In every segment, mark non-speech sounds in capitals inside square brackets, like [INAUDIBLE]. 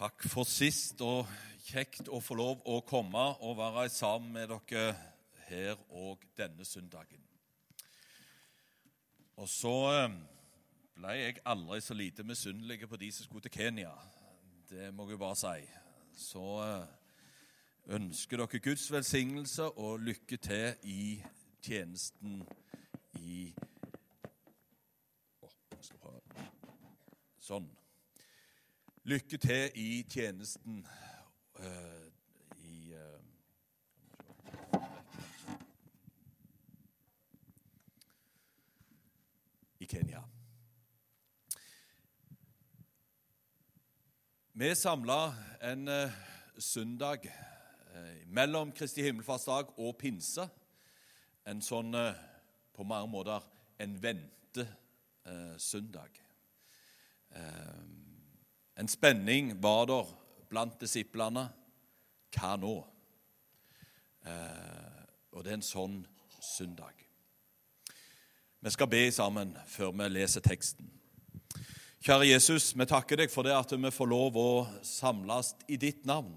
Takk for sist, og kjekt å få lov å komme og være sammen med dere her og denne søndagen. Og så eh, ble jeg aldri så lite misunnelig på de som skulle til Kenya. Det må jeg bare si. Så eh, ønsker dere Guds velsignelse og lykke til i tjenesten i Sånn. Lykke til i tjenesten uh, i uh, i Kenya. Vi er samla en uh, søndag mellom Kristi himmelfartsdag og pinse. En sånn på mange måter en ventesøndag. En spenning var der blant disiplene. Hva nå? Eh, og det er en sånn søndag. Vi skal be sammen før vi leser teksten. Kjære Jesus, vi takker deg for det at vi får lov å samles i ditt navn,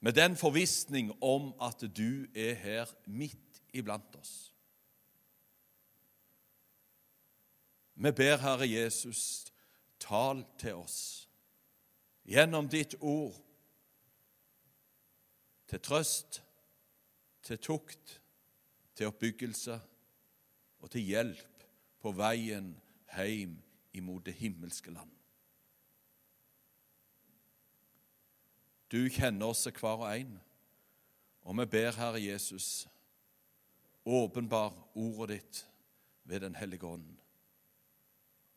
med den forvissning om at du er her midt iblant oss. Vi ber, Herre Jesus, tal til oss gjennom ditt ord til trøst, til tukt, til oppbyggelse og til hjelp på veien hjem imot det himmelske land. Du kjenner oss hver og en, og vi ber, Herre Jesus, åpenbar ordet ditt ved Den hellige ånd.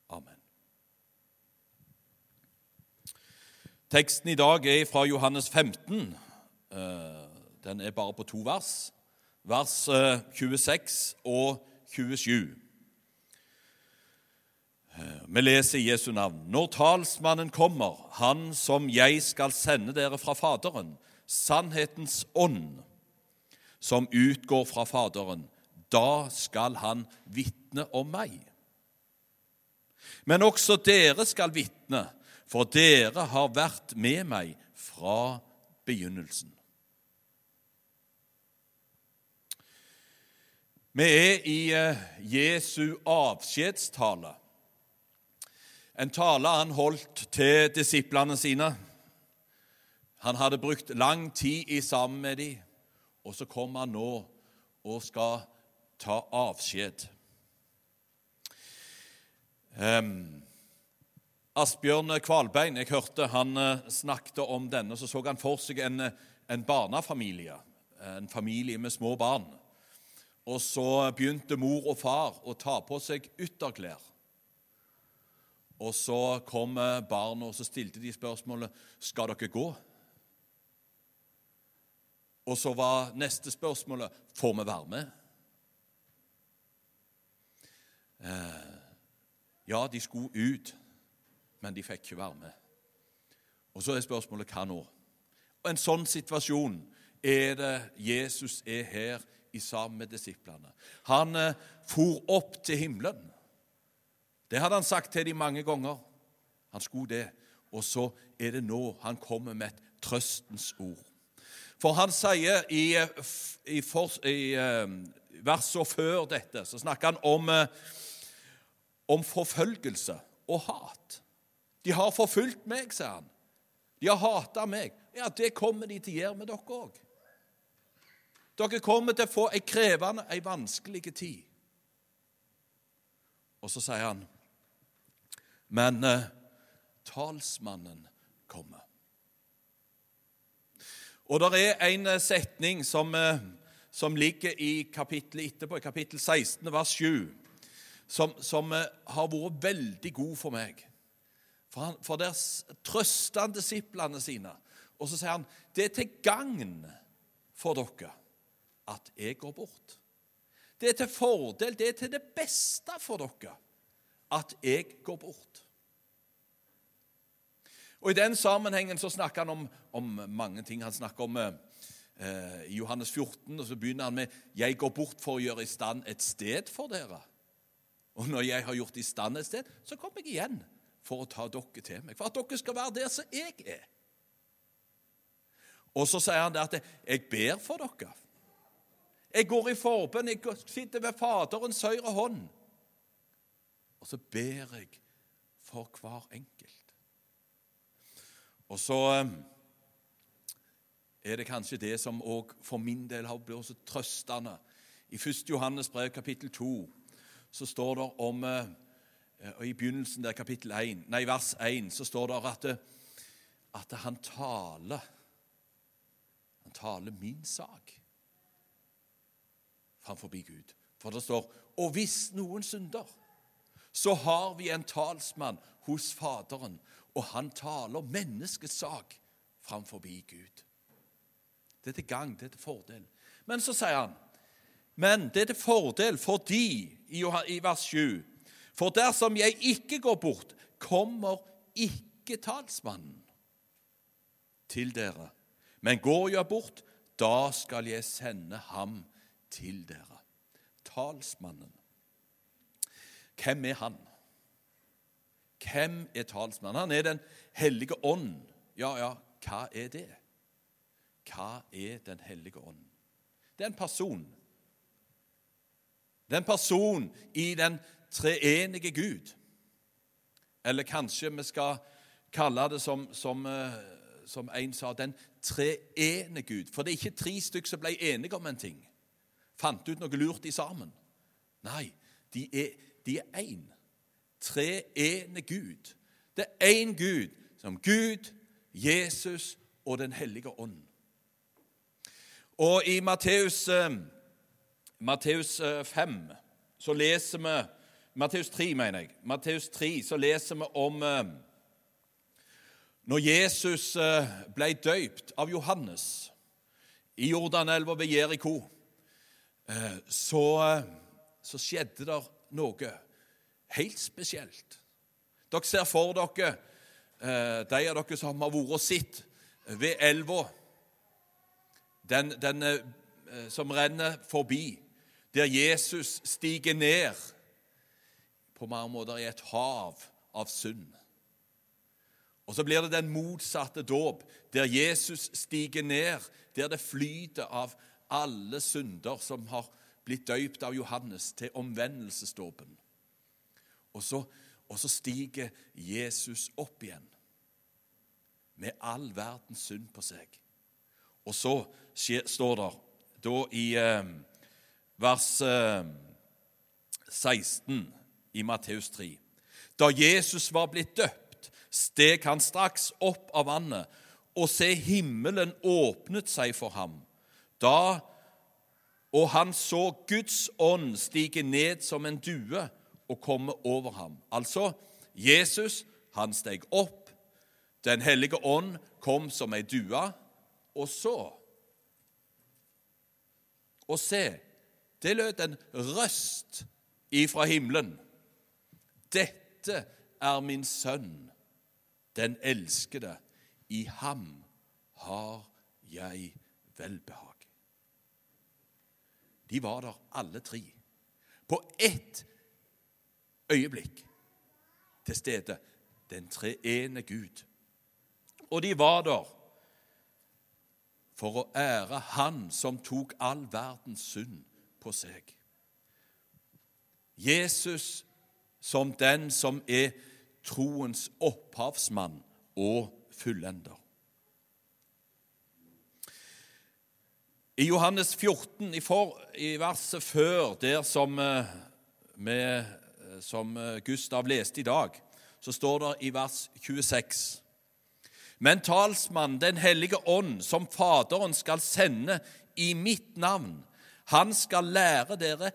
Amen. Teksten i dag er fra Johannes 15. Eh, den er bare på to vers. Vers 26 eh, og 27. Eh, vi leser Jesu navn. Når talsmannen kommer, han som jeg skal sende dere fra Faderen, sannhetens ånd, som utgår fra Faderen, da skal han vitne om meg. Men også dere skal vitne for dere har vært med meg fra begynnelsen. Vi er i eh, Jesu avskjedstale. En tale han holdt til disiplene sine. Han hadde brukt lang tid i sammen med dem, og så kommer han nå og skal ta avskjed. Um, Asbjørn Kvalbein jeg hørte han eh, snakket om denne, så så han for seg en, en barnefamilie, en familie med små barn. Og så begynte mor og far å ta på seg ytterklær. Og så kom barna og så stilte de spørsmålet skal dere gå. Og så var neste spørsmålet får vi være med. Eh, ja, de skulle ut men de fikk ikke være med. Og Så er spørsmålet hva nå? Og En sånn situasjon er det Jesus er her i sammen med disiplene. Han eh, for opp til himmelen. Det hadde han sagt til dem mange ganger. Han skulle det. Og så er det nå han kommer med et trøstens ord. For han sier i, i, for, i verset før dette, så snakker han om, om forfølgelse og hat. De har forfulgt meg, sa han. De har hata meg. Ja, det kommer de til å gjøre med dere òg. Dere kommer til å få ei krevende, ei vanskelig tid. Og så sier han, men eh, talsmannen kommer. Og det er en eh, setning som, eh, som ligger i kapittelet etterpå, i kapittel 16, vers 7, som, som eh, har vært veldig god for meg. For, han, for der trøster han disiplene sine. Og så sier han det er til gagn for dere at jeg går bort. Det er til fordel, det er til det beste for dere at jeg går bort. Og I den sammenhengen så snakker han om, om mange ting. Han snakker om eh, i Johannes 14, og så begynner han med 'Jeg går bort for å gjøre i stand et sted for dere'. Og når jeg har gjort i stand et sted, så kommer jeg igjen for å ta dere til meg. For at dere skal være der som jeg er. Og så sier han det at 'jeg ber for dere'. Jeg går i forbønn, jeg sitter ved Faderens høyre hånd. Og så ber jeg for hver enkelt. Og så eh, er det kanskje det som òg for min del har blitt så trøstende. I 1. Johannes brev kapittel 2 så står det om eh, og I begynnelsen der kapittel 1, nei, vers 1 så står det at, at han taler Han taler min sak framfor Gud. For det står Og hvis noen synder, så har vi en talsmann hos Faderen, og han taler menneskets sak framfor Gud. Det er til gang, det er til fordel. Men så sier han men det er til fordel for de, i vers 7 For dersom jeg ikke går bort, kommer ikke talsmannen til dere. Men går jeg bort, da skal jeg sende ham til dere. Talsmannen. Hvem er han? Hvem er talsmannen? Han er Den hellige ånd. Ja, ja, hva er det? Hva er Den hellige ånd? Det er en person. Det er en person i den treenige Gud. Eller kanskje vi skal kalle det som, som, eh, som en sa, den treene Gud. For det er ikke tre stykker som ble enige om en ting. Fant ut noe lurt i sammen. Nei, de er, de er én. Treene Gud. Det er én Gud, som Gud, Jesus og Den hellige ånd. Og i Matteus, eh, Matteus 5 eh, så leser vi Matteus 3, mener jeg. Matteus 3, så leser vi om eh, når Jesus eh, ble døypt av Johannes i Jordanelva ved Jeriko, eh, så, eh, så skjedde det noe helt spesielt. Dere ser for dere eh, de av dere som har vært og sett ved elva den, den eh, som renner forbi, der Jesus stiger ned på mange måter i et hav av synd. Og så blir det den motsatte dåp, der Jesus stiger ned, der det flyter av alle synder som har blitt døypt av Johannes, til omvendelsesdåpen. Og, og så stiger Jesus opp igjen med all verdens synd på seg. Og så står det da i eh, vers eh, 16 i Matteus 3. Da Jesus var blitt døpt, steg han straks opp av vannet, og se, himmelen åpnet seg for ham. Da og han så Guds ånd stige ned som en due og komme over ham. Altså, Jesus, han steg opp, Den hellige ånd kom som ei due, og så Og se, det lød en røst ifra himmelen. Dette er min sønn, den elskede. I ham har jeg velbehag. De var der alle tre. På ett øyeblikk til stede. Den treene Gud. Og de var der for å ære Han som tok all verdens synd på seg. Jesus som den som er troens opphavsmann og fullender. I Johannes 14, i, for, i verset før, der som, eh, med, eh, som eh, Gustav leste i dag, så står det i vers 26 Men talsmannen, Den hellige ånd, som Faderen skal sende i mitt navn, han skal lære dere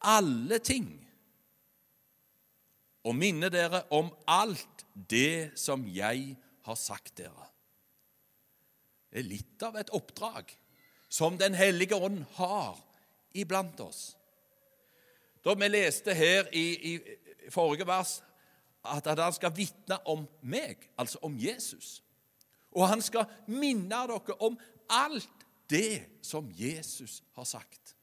alle ting og minne dere om alt det som jeg har sagt dere. Det er litt av et oppdrag som Den hellige ånd har iblant oss. Da vi leste her i, i forrige vers at han skal vitne om meg, altså om Jesus. Og han skal minne dere om alt det som Jesus har sagt.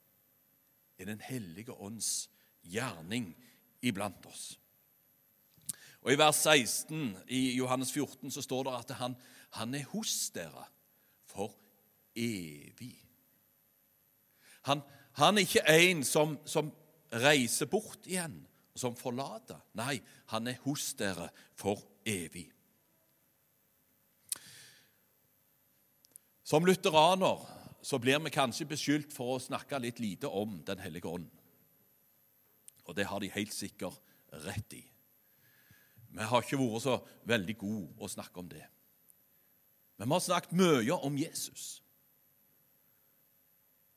Er Den hellige ånds gjerning iblant oss. Og I vers 16 i Johannes 14 så står det at han, han er hos dere for evig. Han, han er ikke en som, som reiser bort igjen, som forlater. Nei, han er hos dere for evig. Som lutheraner så blir vi kanskje beskyldt for å snakke litt lite om Den hellige ånd. Og det har de helt sikkert rett i. Vi har ikke vært så veldig gode å snakke om det. Men vi har snakket mye om Jesus.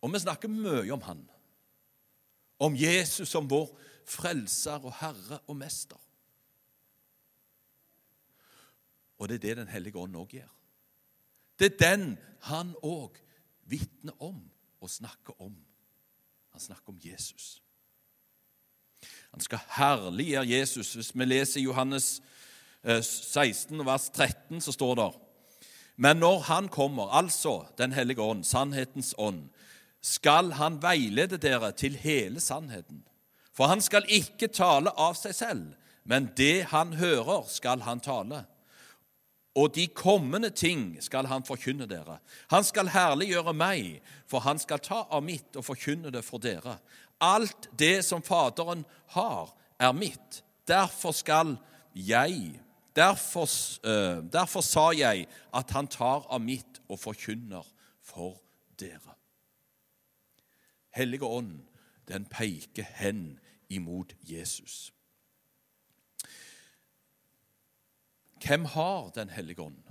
Og vi snakker mye om han. Om Jesus som vår frelser og herre og mester. Og det er det Den hellige ånd òg gjør. Det er den han òg vitner om og snakker om. Han snakker om Jesus. Han skal herliggjøre Jesus. Hvis vi leser Johannes 16, eh, vers 13, så står det Men når Han kommer, altså Den hellige ånd, sannhetens ånd, skal Han veilede dere til hele sannheten. For han skal ikke tale av seg selv, men det han hører, skal han tale og de kommende ting skal han forkynne dere. Han skal herliggjøre meg, for han skal ta av mitt og forkynne det for dere. Alt det som Faderen har, er mitt. Derfor skal jeg Derfor, uh, derfor sa jeg at han tar av mitt og forkynner for dere. Hellige Ånd, den peker hen imot Jesus. Hvem har Den hellige ånd?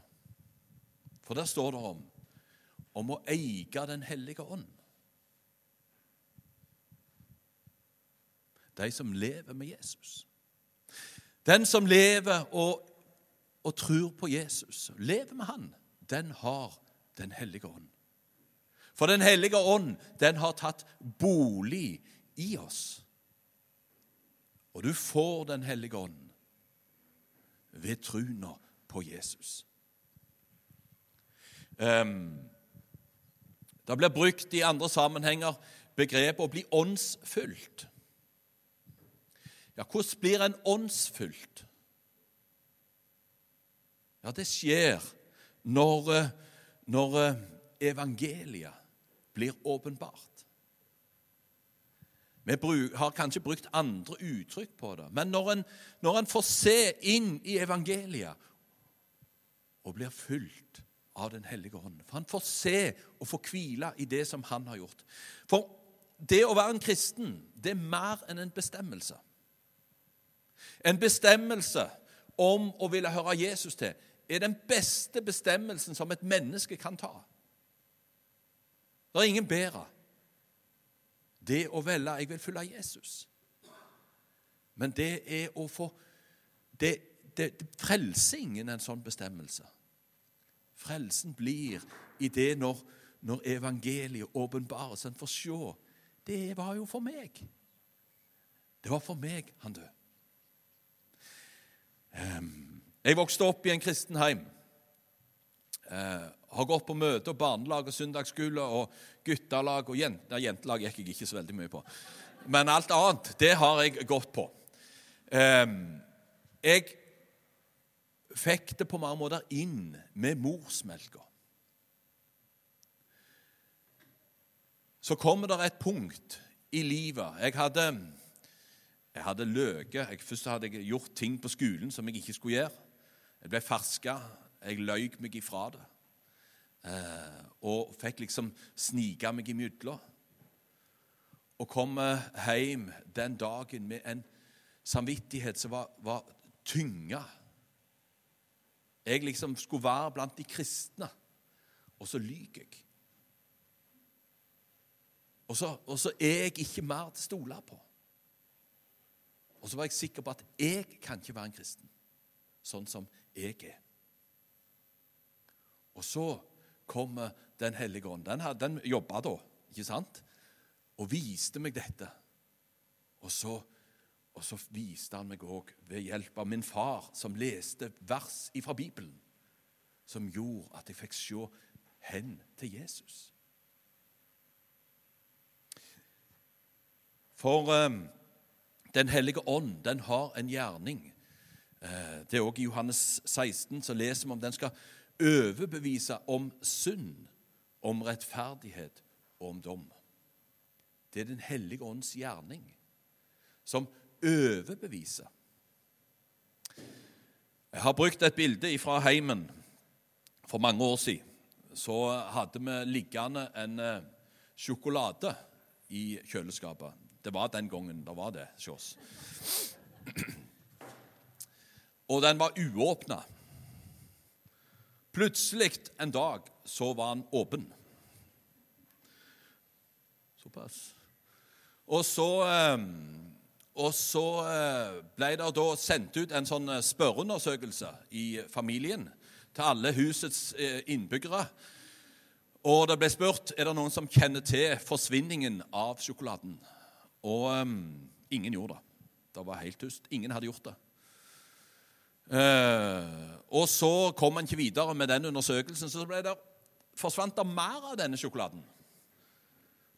For der står det om om å eie Den hellige ånd. De som lever med Jesus. Den som lever og, og tror på Jesus, lever med Han, den har Den hellige ånd. For Den hellige ånd, den har tatt bolig i oss. Og du får Den hellige ånd ved truna på Jesus. Um, det blir brukt i andre sammenhenger begrepet å bli åndsfylt. Ja, hvordan blir en åndsfylt? Ja, det skjer når, eh, når eh, evangeliet blir åpenbart. Vi har kanskje brukt andre uttrykk på det. Men når en, når en får se inn i evangeliet og blir fylt av Den hellige ånd For han får se og får hvile i det som han har gjort. For det å være en kristen, det er mer enn en bestemmelse. En bestemmelse om å ville høre Jesus til er den beste bestemmelsen som et menneske kan ta. Det er ingen bedre det å velge Jeg vil følge Jesus. Men det er å få det, det, det frelser ingen en sånn bestemmelse. Frelsen blir i det når, når evangeliet åpenbares. En får se. Det var jo for meg. Det var for meg han døde. Jeg vokste opp i en kristen heim. Uh, har gått på møter, barnelag og søndagsskole og guttelag og jente, jentelag gikk jeg ikke så veldig mye på. Men alt annet, det har jeg gått på. Um, jeg fikk det på mange måter inn med morsmelka. Så kommer det et punkt i livet Jeg hadde, jeg hadde løyet. Først hadde jeg gjort ting på skolen som jeg ikke skulle gjøre. Jeg ble ferska. Jeg løy meg ifra det. Eh, og fikk liksom snike meg imellom. Og kom hjem den dagen med en samvittighet som var, var tynga. Jeg liksom skulle være blant de kristne, og så lyver jeg. Og så, og så, er jeg ikke mer til å stole på. Og så var jeg sikker på at jeg kan ikke være en kristen sånn som jeg er. Og så kommer Den hellige ånd. Den, den jobba da, ikke sant? Og viste meg dette. Og så, og så viste han meg òg, ved hjelp av min far, som leste vers fra Bibelen, som gjorde at jeg fikk se hen til Jesus. For um, Den hellige ånd, den har en gjerning. Uh, det er òg i Johannes 16 så leser vi om den skal overbevise om synd om rettferdighet og om dom. Det er Den hellige ånds gjerning som overbeviser. Jeg har brukt et bilde fra heimen for mange år siden. Så hadde vi liggende en eh, sjokolade i kjøleskapet. Det var den gangen det var det oss. Og den var uåpna. Plutselig en dag så var den åpen. Såpass. Og så, eh, og så eh, ble det da sendt ut en sånn eh, spørreundersøkelse i familien til alle husets innbyggere. Og det ble spurt er det noen som kjenner til forsvinningen av sjokoladen. Og um, ingen gjorde det. Det var helt tyst. Ingen hadde gjort det. Uh, og så kom en ikke videre med den undersøkelsen, så det, forsvant det mer av denne sjokoladen.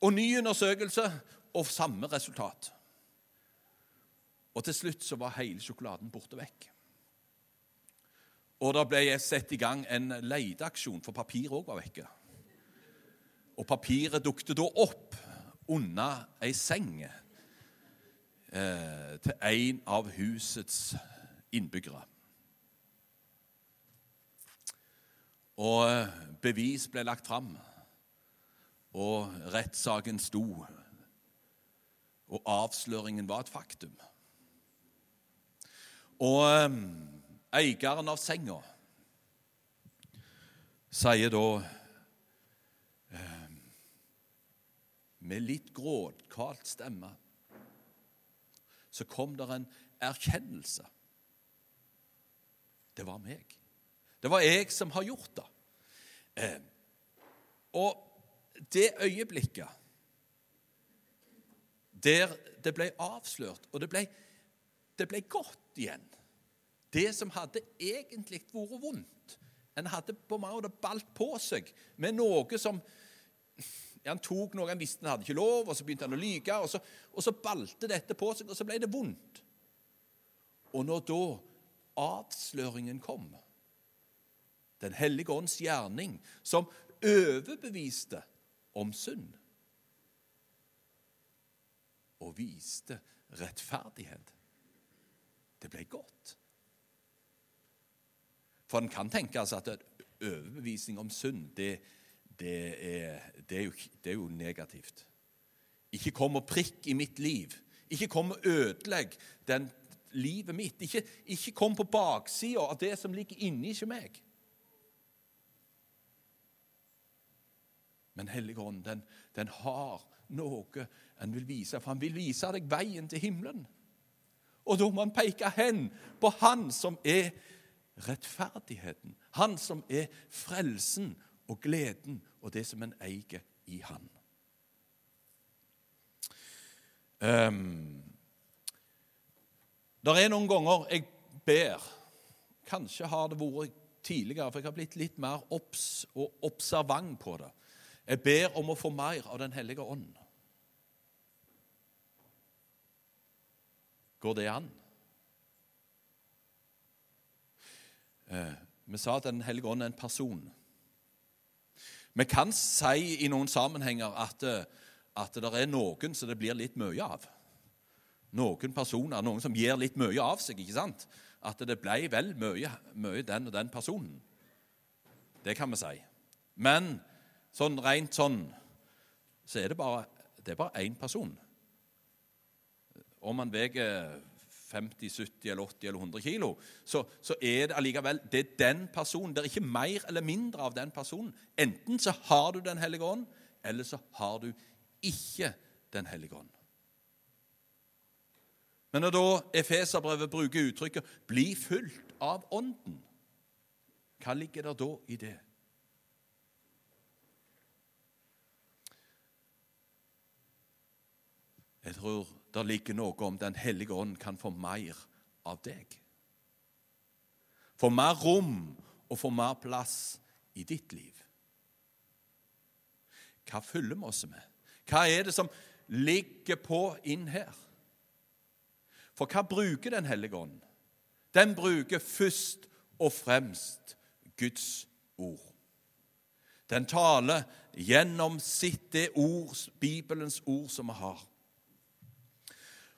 Og ny undersøkelse, og samme resultat. Og til slutt så var hele sjokoladen borte vekk. Og da ble satt i gang en leteaksjon, for papiret òg var vekke. Og papiret dukket da opp under ei seng eh, til en av husets innbyggere. Og eh, bevis ble lagt fram, og rettssaken sto og avsløringen var et faktum. Og um, eieren av senga sier da um, med litt gråtkalt stemme så kom der en erkjennelse. Det var meg. Det var jeg som har gjort det. Eh, og det øyeblikket der det ble avslørt, og det ble, det ble godt igjen. Det som hadde egentlig vært vondt. En hadde på en måte balt på seg med noe som Han tok noe han visste han hadde ikke lov, og så begynte han å lyge. Og så, og så balte dette på seg, og så ble det vondt. Og når da avsløringen kom, Den hellige ånds gjerning, som overbeviste om synd og viste rettferdighet. Det ble godt. For en kan tenke altså at overbevisning om synd, det, det, er, det, er jo, det, er, jo, negativt. Ikke kom og prikk i mitt liv. Ikke kom og ødelegg den livet mitt. Ikke, ikke kom på baksida av det som ligger inni ikke meg. Men Helligånd, den, den har noe han vil vise, for han vil vise deg veien til himmelen. Og da må han peke hen på Han som er rettferdigheten, Han som er frelsen og gleden og det som en eier i Han. Um, det er noen ganger jeg ber Kanskje har det vært tidligere, for jeg har blitt litt mer obs og observant på det. Jeg ber om å få mer av Den hellige ånd. Går det an? Eh, vi sa at Den hellige ånd er en person. Vi kan si i noen sammenhenger at, eh, at det er noen som det blir litt mye av. Noen personer, noen som gir litt mye av seg. ikke sant? At det ble vel mye, mye den og den personen. Det kan vi si. Men sånn rent sånn så er det bare, det er bare én person om man veier 50, 70, eller 80 eller 100 kilo, så, så, er det allikevel det er den personen. Det er ikke mer eller mindre av den personen. Enten så har du Den hellige ånd, eller så har du ikke Den hellige ånd. Men når da Efeserbrevet bruker uttrykket 'bli fulgt av Ånden', hva ligger der da i det? Jeg tror det ligger noe om Den hellige ånd kan få mer av deg. Få mer rom og få mer plass i ditt liv. Hva fyller vi oss med? Hva er det som ligger på inn her? For hva bruker Den hellige ånd? Den bruker først og fremst Guds ord. Den taler gjennom sitt det ord, Bibelens ord som vi har.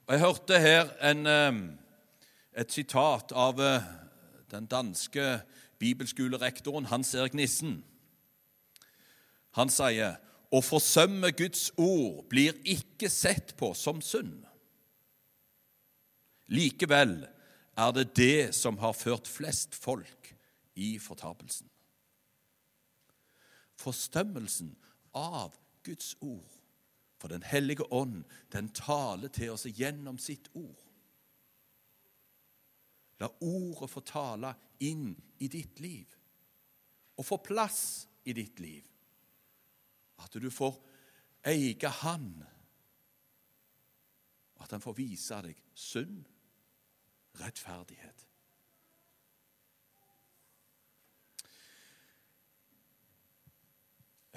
Og Jeg hørte her en, et sitat av den danske bibelskolerektoren Hans Erik Nissen. Han sier å forsømme Guds ord blir ikke sett på som synd. Likevel er det det som har ført flest folk i fortapelsen. Forstømmelsen av Guds ord. For Den hellige ånd, den taler til oss gjennom sitt ord. La ordet få tale inn i ditt liv og få plass i ditt liv. At du får eie Han. At Han får vise deg synd, rettferdighet.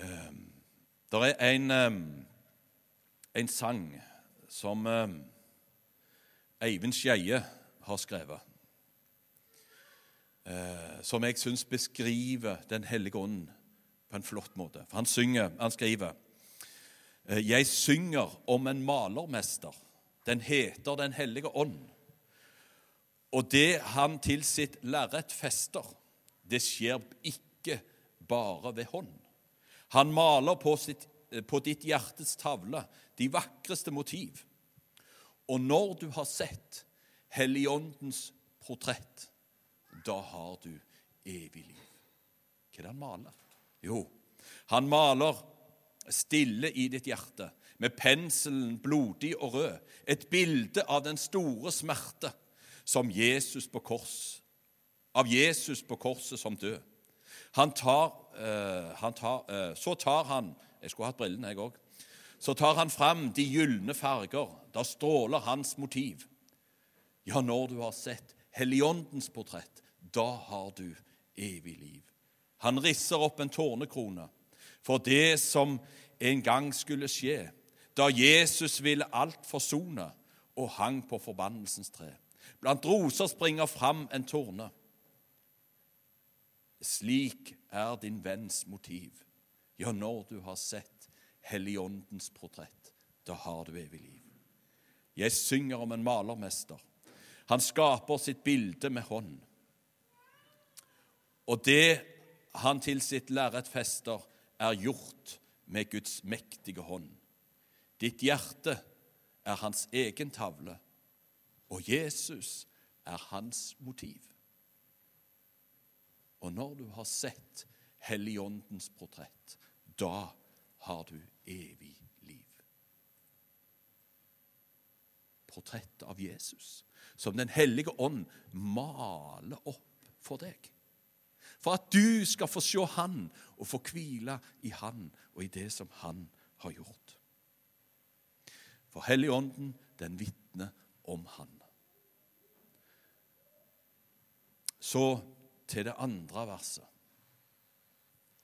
Um, det er en, um, en sang som um, Eivind Skeie har skrevet eh, som jeg syns beskriver Den hellige ånd på en flott måte. For han synger, han skriver eh, Jeg synger om en malermester. Den heter Den hellige ånd. Og det han til sitt lerret fester, det skjer ikke bare ved hånd. Han maler på, sitt, eh, på ditt hjertes tavle de vakreste motiv. Og når du har sett Helligåndens portrett, da har du evig liv. Hva er det han maler? Jo, han maler stille i ditt hjerte, med penselen blodig og rød, et bilde av den store smerte som Jesus på kors, av Jesus på korset som død. Han tar, uh, han tar uh, Så tar han Jeg skulle hatt brillene, jeg òg. Så tar han fram de gylne farger. Da stråler hans motiv. Ja, når du har sett Helligåndens portrett, da har du evig liv. Han risser opp en tårnekrone for det som en gang skulle skje, da Jesus ville alt forsone og hang på forbannelsens tre. Blant roser springer fram en torne. Slik er din venns motiv. Ja, når du har sett Helligåndens portrett, da har du evig liv. Jeg synger om en malermester. Han skaper sitt bilde med hånd. Og det han til sitt lerret fester, er gjort med Guds mektige hånd. Ditt hjerte er hans egen tavle, og Jesus er hans motiv. Og når du har sett Helligåndens portrett, da har du evig liv. Portrettet av Jesus, som Den hellige ånd maler opp for deg for at du skal få se Han og få hvile i Han og i det som Han har gjort. For Helligånden, den vitner om Han. Så til det andre verset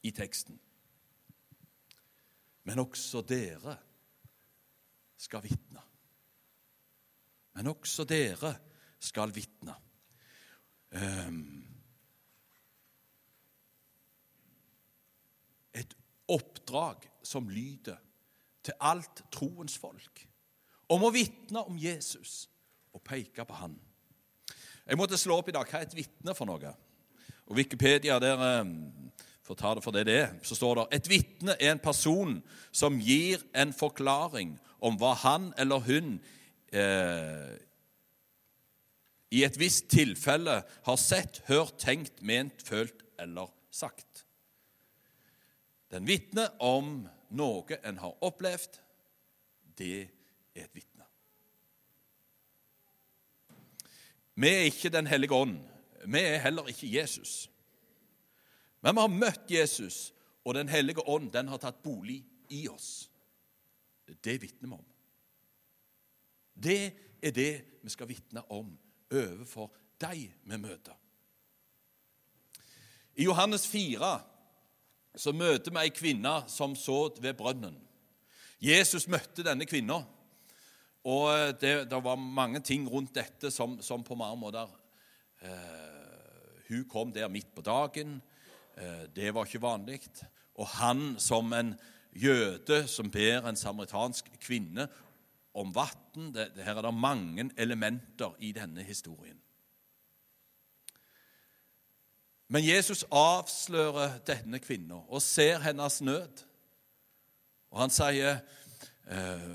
i teksten. Men også dere skal vitne. Men også dere skal vitne. Et oppdrag som lyder til alt troens folk om å vitne om Jesus og peke på Han. Jeg måtte slå opp i dag hva er et vitne for noe. Og Wikipedia der eh, å ta det for det det er, så står det et vitne er en person som gir en forklaring om hva han eller hun eh, i et visst tilfelle har sett, hørt, tenkt, ment, følt eller sagt. Den vitner om noe en har opplevd. Det er et vitne. Vi er ikke Den hellige ånd. Vi er heller ikke Jesus. Men vi har møtt Jesus, og Den hellige ånd den har tatt bolig i oss. Det vitner vi om. Det er det vi skal vitne om overfor de vi møter. I Johannes 4 så møter vi ei kvinne som så ved brønnen. Jesus møtte denne kvinna, og eh, det, det, var mange ting rundt dette som, som på mange måter eh, Hun kom der midt på dagen. Eh, det var ikke vanlig. og han som en jøde som ber en samaritansk kvinne om vann. Her er det mange elementer i denne historien. Men Jesus avslører denne kvinnen og ser hennes nød. Og han sier eh,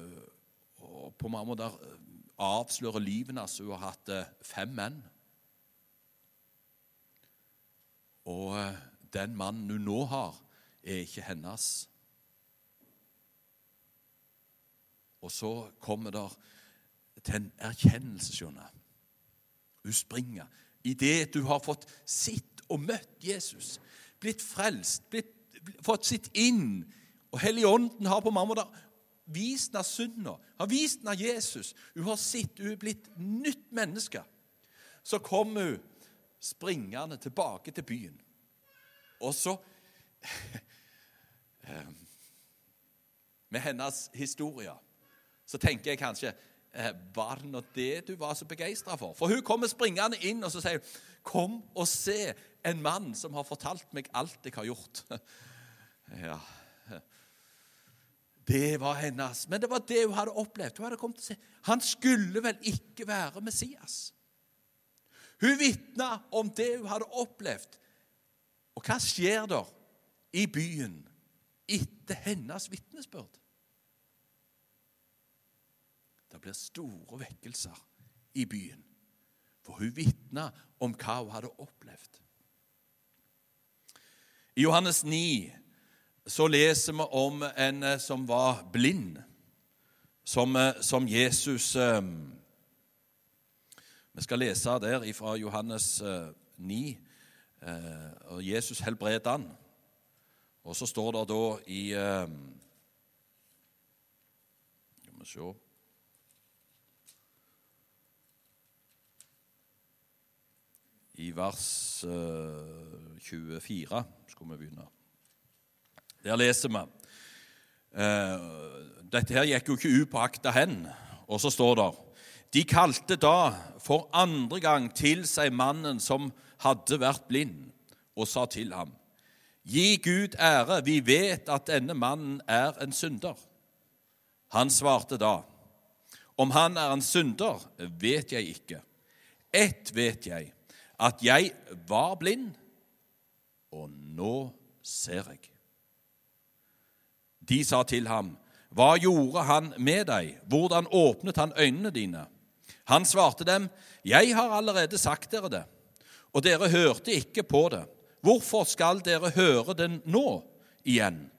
og På mange måter avslører livet hennes. Hun har hatt eh, fem menn. Og eh, den mannen hun nå har, er ikke hennes. Og så kommer det til en erkjennelse, skjønner Hun springer. Idet du har fått sitt og møtt Jesus, blitt frelst, blitt, fått sitt inn Og Helligånden har på mange måter vist henne synda, har vist henne Jesus. Hun har sett, hun er blitt nytt menneske. Så kommer hun springende tilbake til byen. Og så [LAUGHS] eh, Med hennes historie så tenker jeg kanskje eh, Var det nå det du var så begeistra for? For hun kommer springende inn og så sier 'Kom og se en mann som har fortalt meg alt jeg har gjort.' [LAUGHS] Ja, Det var hennes. Men det var det hun hadde opplevd. Hun hadde kommet til å se. Han skulle vel ikke være Messias? Hun vitna om det hun hadde opplevd. Og hva skjer da i byen etter hennes vitnesbyrd? Det blir store vekkelser i byen. For hun vitna om hva hun hadde opplevd. I Johannes 9 så leser vi om en eh, som var blind, som, eh, som Jesus eh, Vi skal lese der fra Johannes 9. og Jesus helbreder han. Og så står det da i Skal vi se i vers 24 skulle vi begynne. Der leser vi eh, Dette her gikk jo ikke upåakta hen. Og så står det De kalte da for andre gang til seg mannen som hadde vært blind, og sa til ham Gi Gud ære, vi vet at denne mannen er en synder. Han svarte da, Om han er en synder, vet jeg ikke. Ett vet jeg, at jeg var blind, og nå ser jeg. De sa til ham, Hva gjorde han med deg? Hvordan åpnet han øynene dine? Han svarte dem, Jeg har allerede sagt dere det, og dere hørte ikke på det. Hvorfor skal dere høre det nå igjen?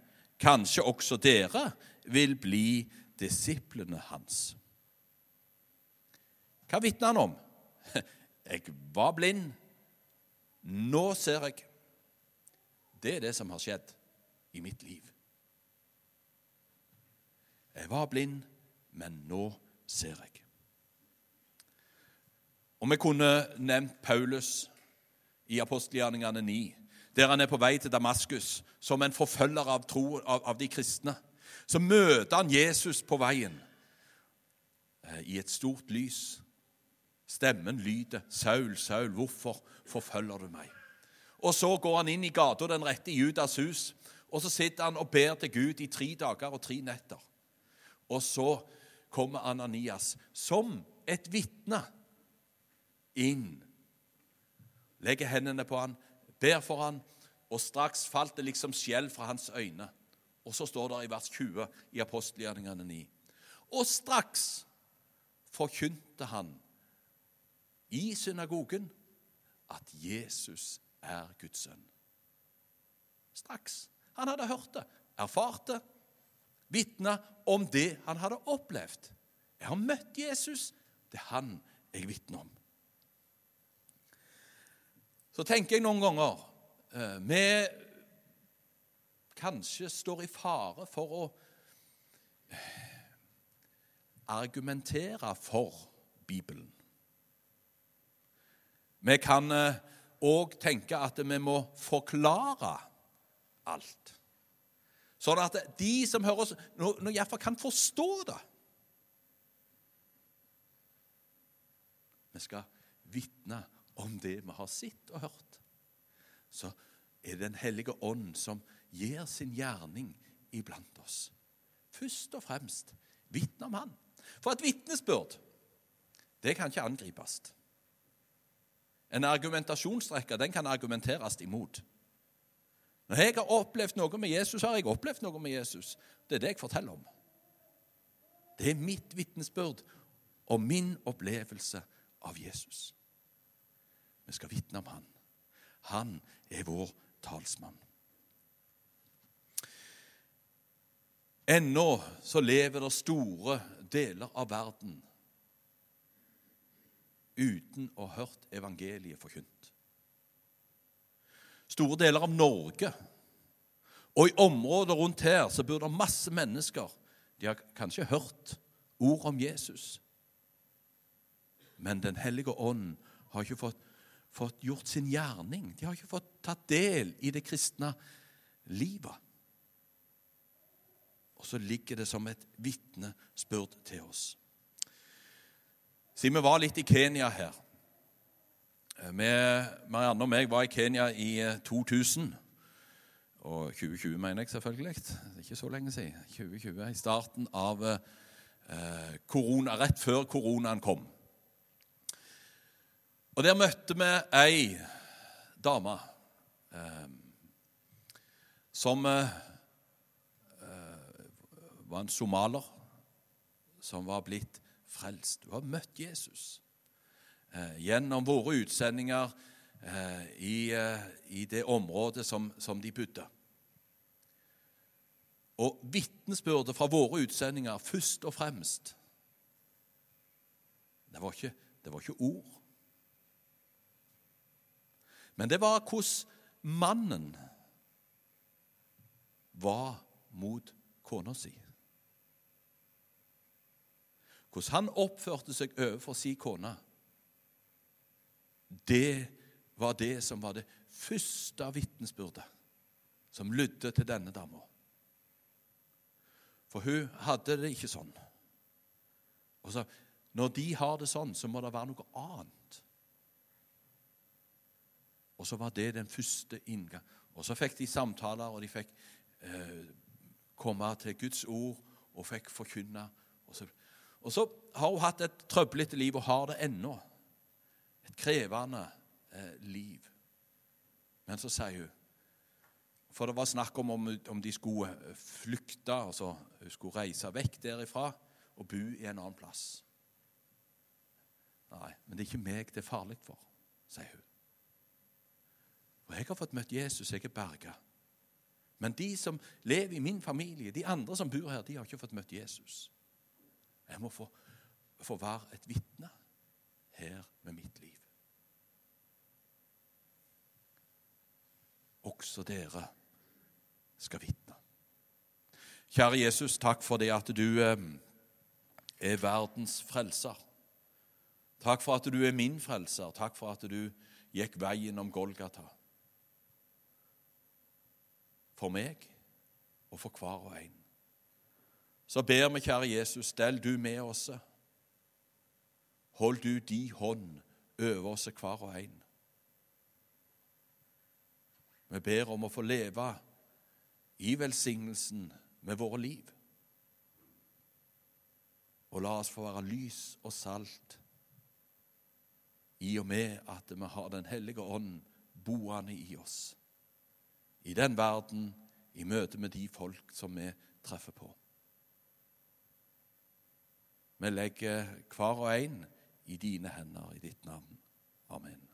Kanskje også dere vil bli disiplene hans. Hva vitner han om? [LAUGHS] Jeg var blind. Nå ser jeg. Det er det som har skjedd i mitt liv. Jeg var blind, men nå ser jeg. Og vi kunne nevnt Paulus i apostelgjerningene 9, der han er på vei til Damaskus som en forfølger av, tro, av, av de kristne. Så møter han Jesus på veien eh, i et stort lys. Stemmen lyder, 'Saul, Saul, hvorfor forfølger du meg?' Og Så går han inn i gata, den rette i Judas hus, og så sitter han og ber til Gud i tre dager og tre netter. Og så kommer Ananias som et vitne inn, legger hendene på han, ber for han, og straks falt det liksom skjell fra hans øyne. Og så står det i vers 20 i apostelgjerningene 9. Og straks forkynte han i synagogen at Jesus er Guds sønn. Straks. Han hadde hørt det, erfart det, vitna om det han hadde opplevd. Jeg har møtt Jesus. Det er han jeg vitner om. Så tenker jeg noen ganger eh, vi kanskje står i fare for å eh, argumentere for Bibelen. Vi kan òg eh, tenke at vi må forklare alt. Sånn at de som hører oss, nå, nå iallfall kan forstå det. Vi skal vitne om det vi har sett og hørt. Så er det Den hellige ånd som gir sin gjerning iblant oss. Først og fremst vitne om Han. For et vitnesbyrd, det kan ikke angripes. En argumentasjonsrekke den kan argumenteres imot. Når jeg har opplevd noe med Jesus, har jeg opplevd noe med Jesus. Det er det jeg forteller om. Det er mitt vitnesbyrd og min opplevelse av Jesus. Vi skal vitne om han. Han er vår talsmann. Ennå så lever det store deler av verden uten å ha hørt evangeliet forkynt. Store deler av Norge og i området rundt her så bor det masse mennesker. De har kanskje hørt ord om Jesus, men Den hellige ånd har ikke fått, fått gjort sin gjerning. De har ikke fått tatt del i det kristne livet. Og så ligger det som et vitnesbyrd til oss. Siden vi var litt i Kenya her eh, Marianne og meg var i Kenya i 2000. Eh, og 2020, mener jeg selvfølgelig. Det er ikke så lenge siden. 2020, I starten av eh, korona, rett før koronaen kom. Og Der møtte vi ei dame eh, som eh, var en somaler som var blitt frelst. Hun har møtt Jesus eh, gjennom våre utsendinger eh, i, eh, i, det området som, som de bodde. Og vitnesbyrdet fra våre utsendinger først og fremst det var, ikke, det var ikke ord. Men det var hvordan mannen var mot kona si hvordan han oppførte seg overfor si kone, det var det som var det første vitnesbyrdet som lydde til denne dama. For hun hadde det ikke sånn. Og så, Når de har det sånn, så må det være noe annet. Og så var det den første inngang. Og så fikk de samtaler, og de fikk eh, komme til Guds ord og fikk forkynne. Og så og så har hun hatt et trøblete liv, og har det ennå. Et krevende eh, liv. Men så sier hun For det var snakk om om de skulle eh, flykte, altså hun skulle reise vekk derifra og bo i en annen plass. Nei, men det er ikke meg det er farlig for, sier hun. Og jeg har fått møtt Jesus, jeg er berga. Men de som lever i min familie, de andre som bor her, de har ikke fått møtt Jesus. Jeg må få, få være et vitne her med mitt liv. Også dere skal vitne. Kjære Jesus, takk for det at du eh, er verdens frelser. Takk for at du er min frelser. Takk for at du gikk veien om Golgata. For meg og for hver og en så ber vi, kjære Jesus, stell du med oss. Hold du di hånd over oss hver og en. Vi ber om å få leve i velsignelsen med våre liv. Og la oss få være lys og salt i og med at vi har Den hellige ånd boende i oss. I den verden, i møte med de folk som vi treffer på. Vi legger hver og en i dine hender, i ditt navn. Amen.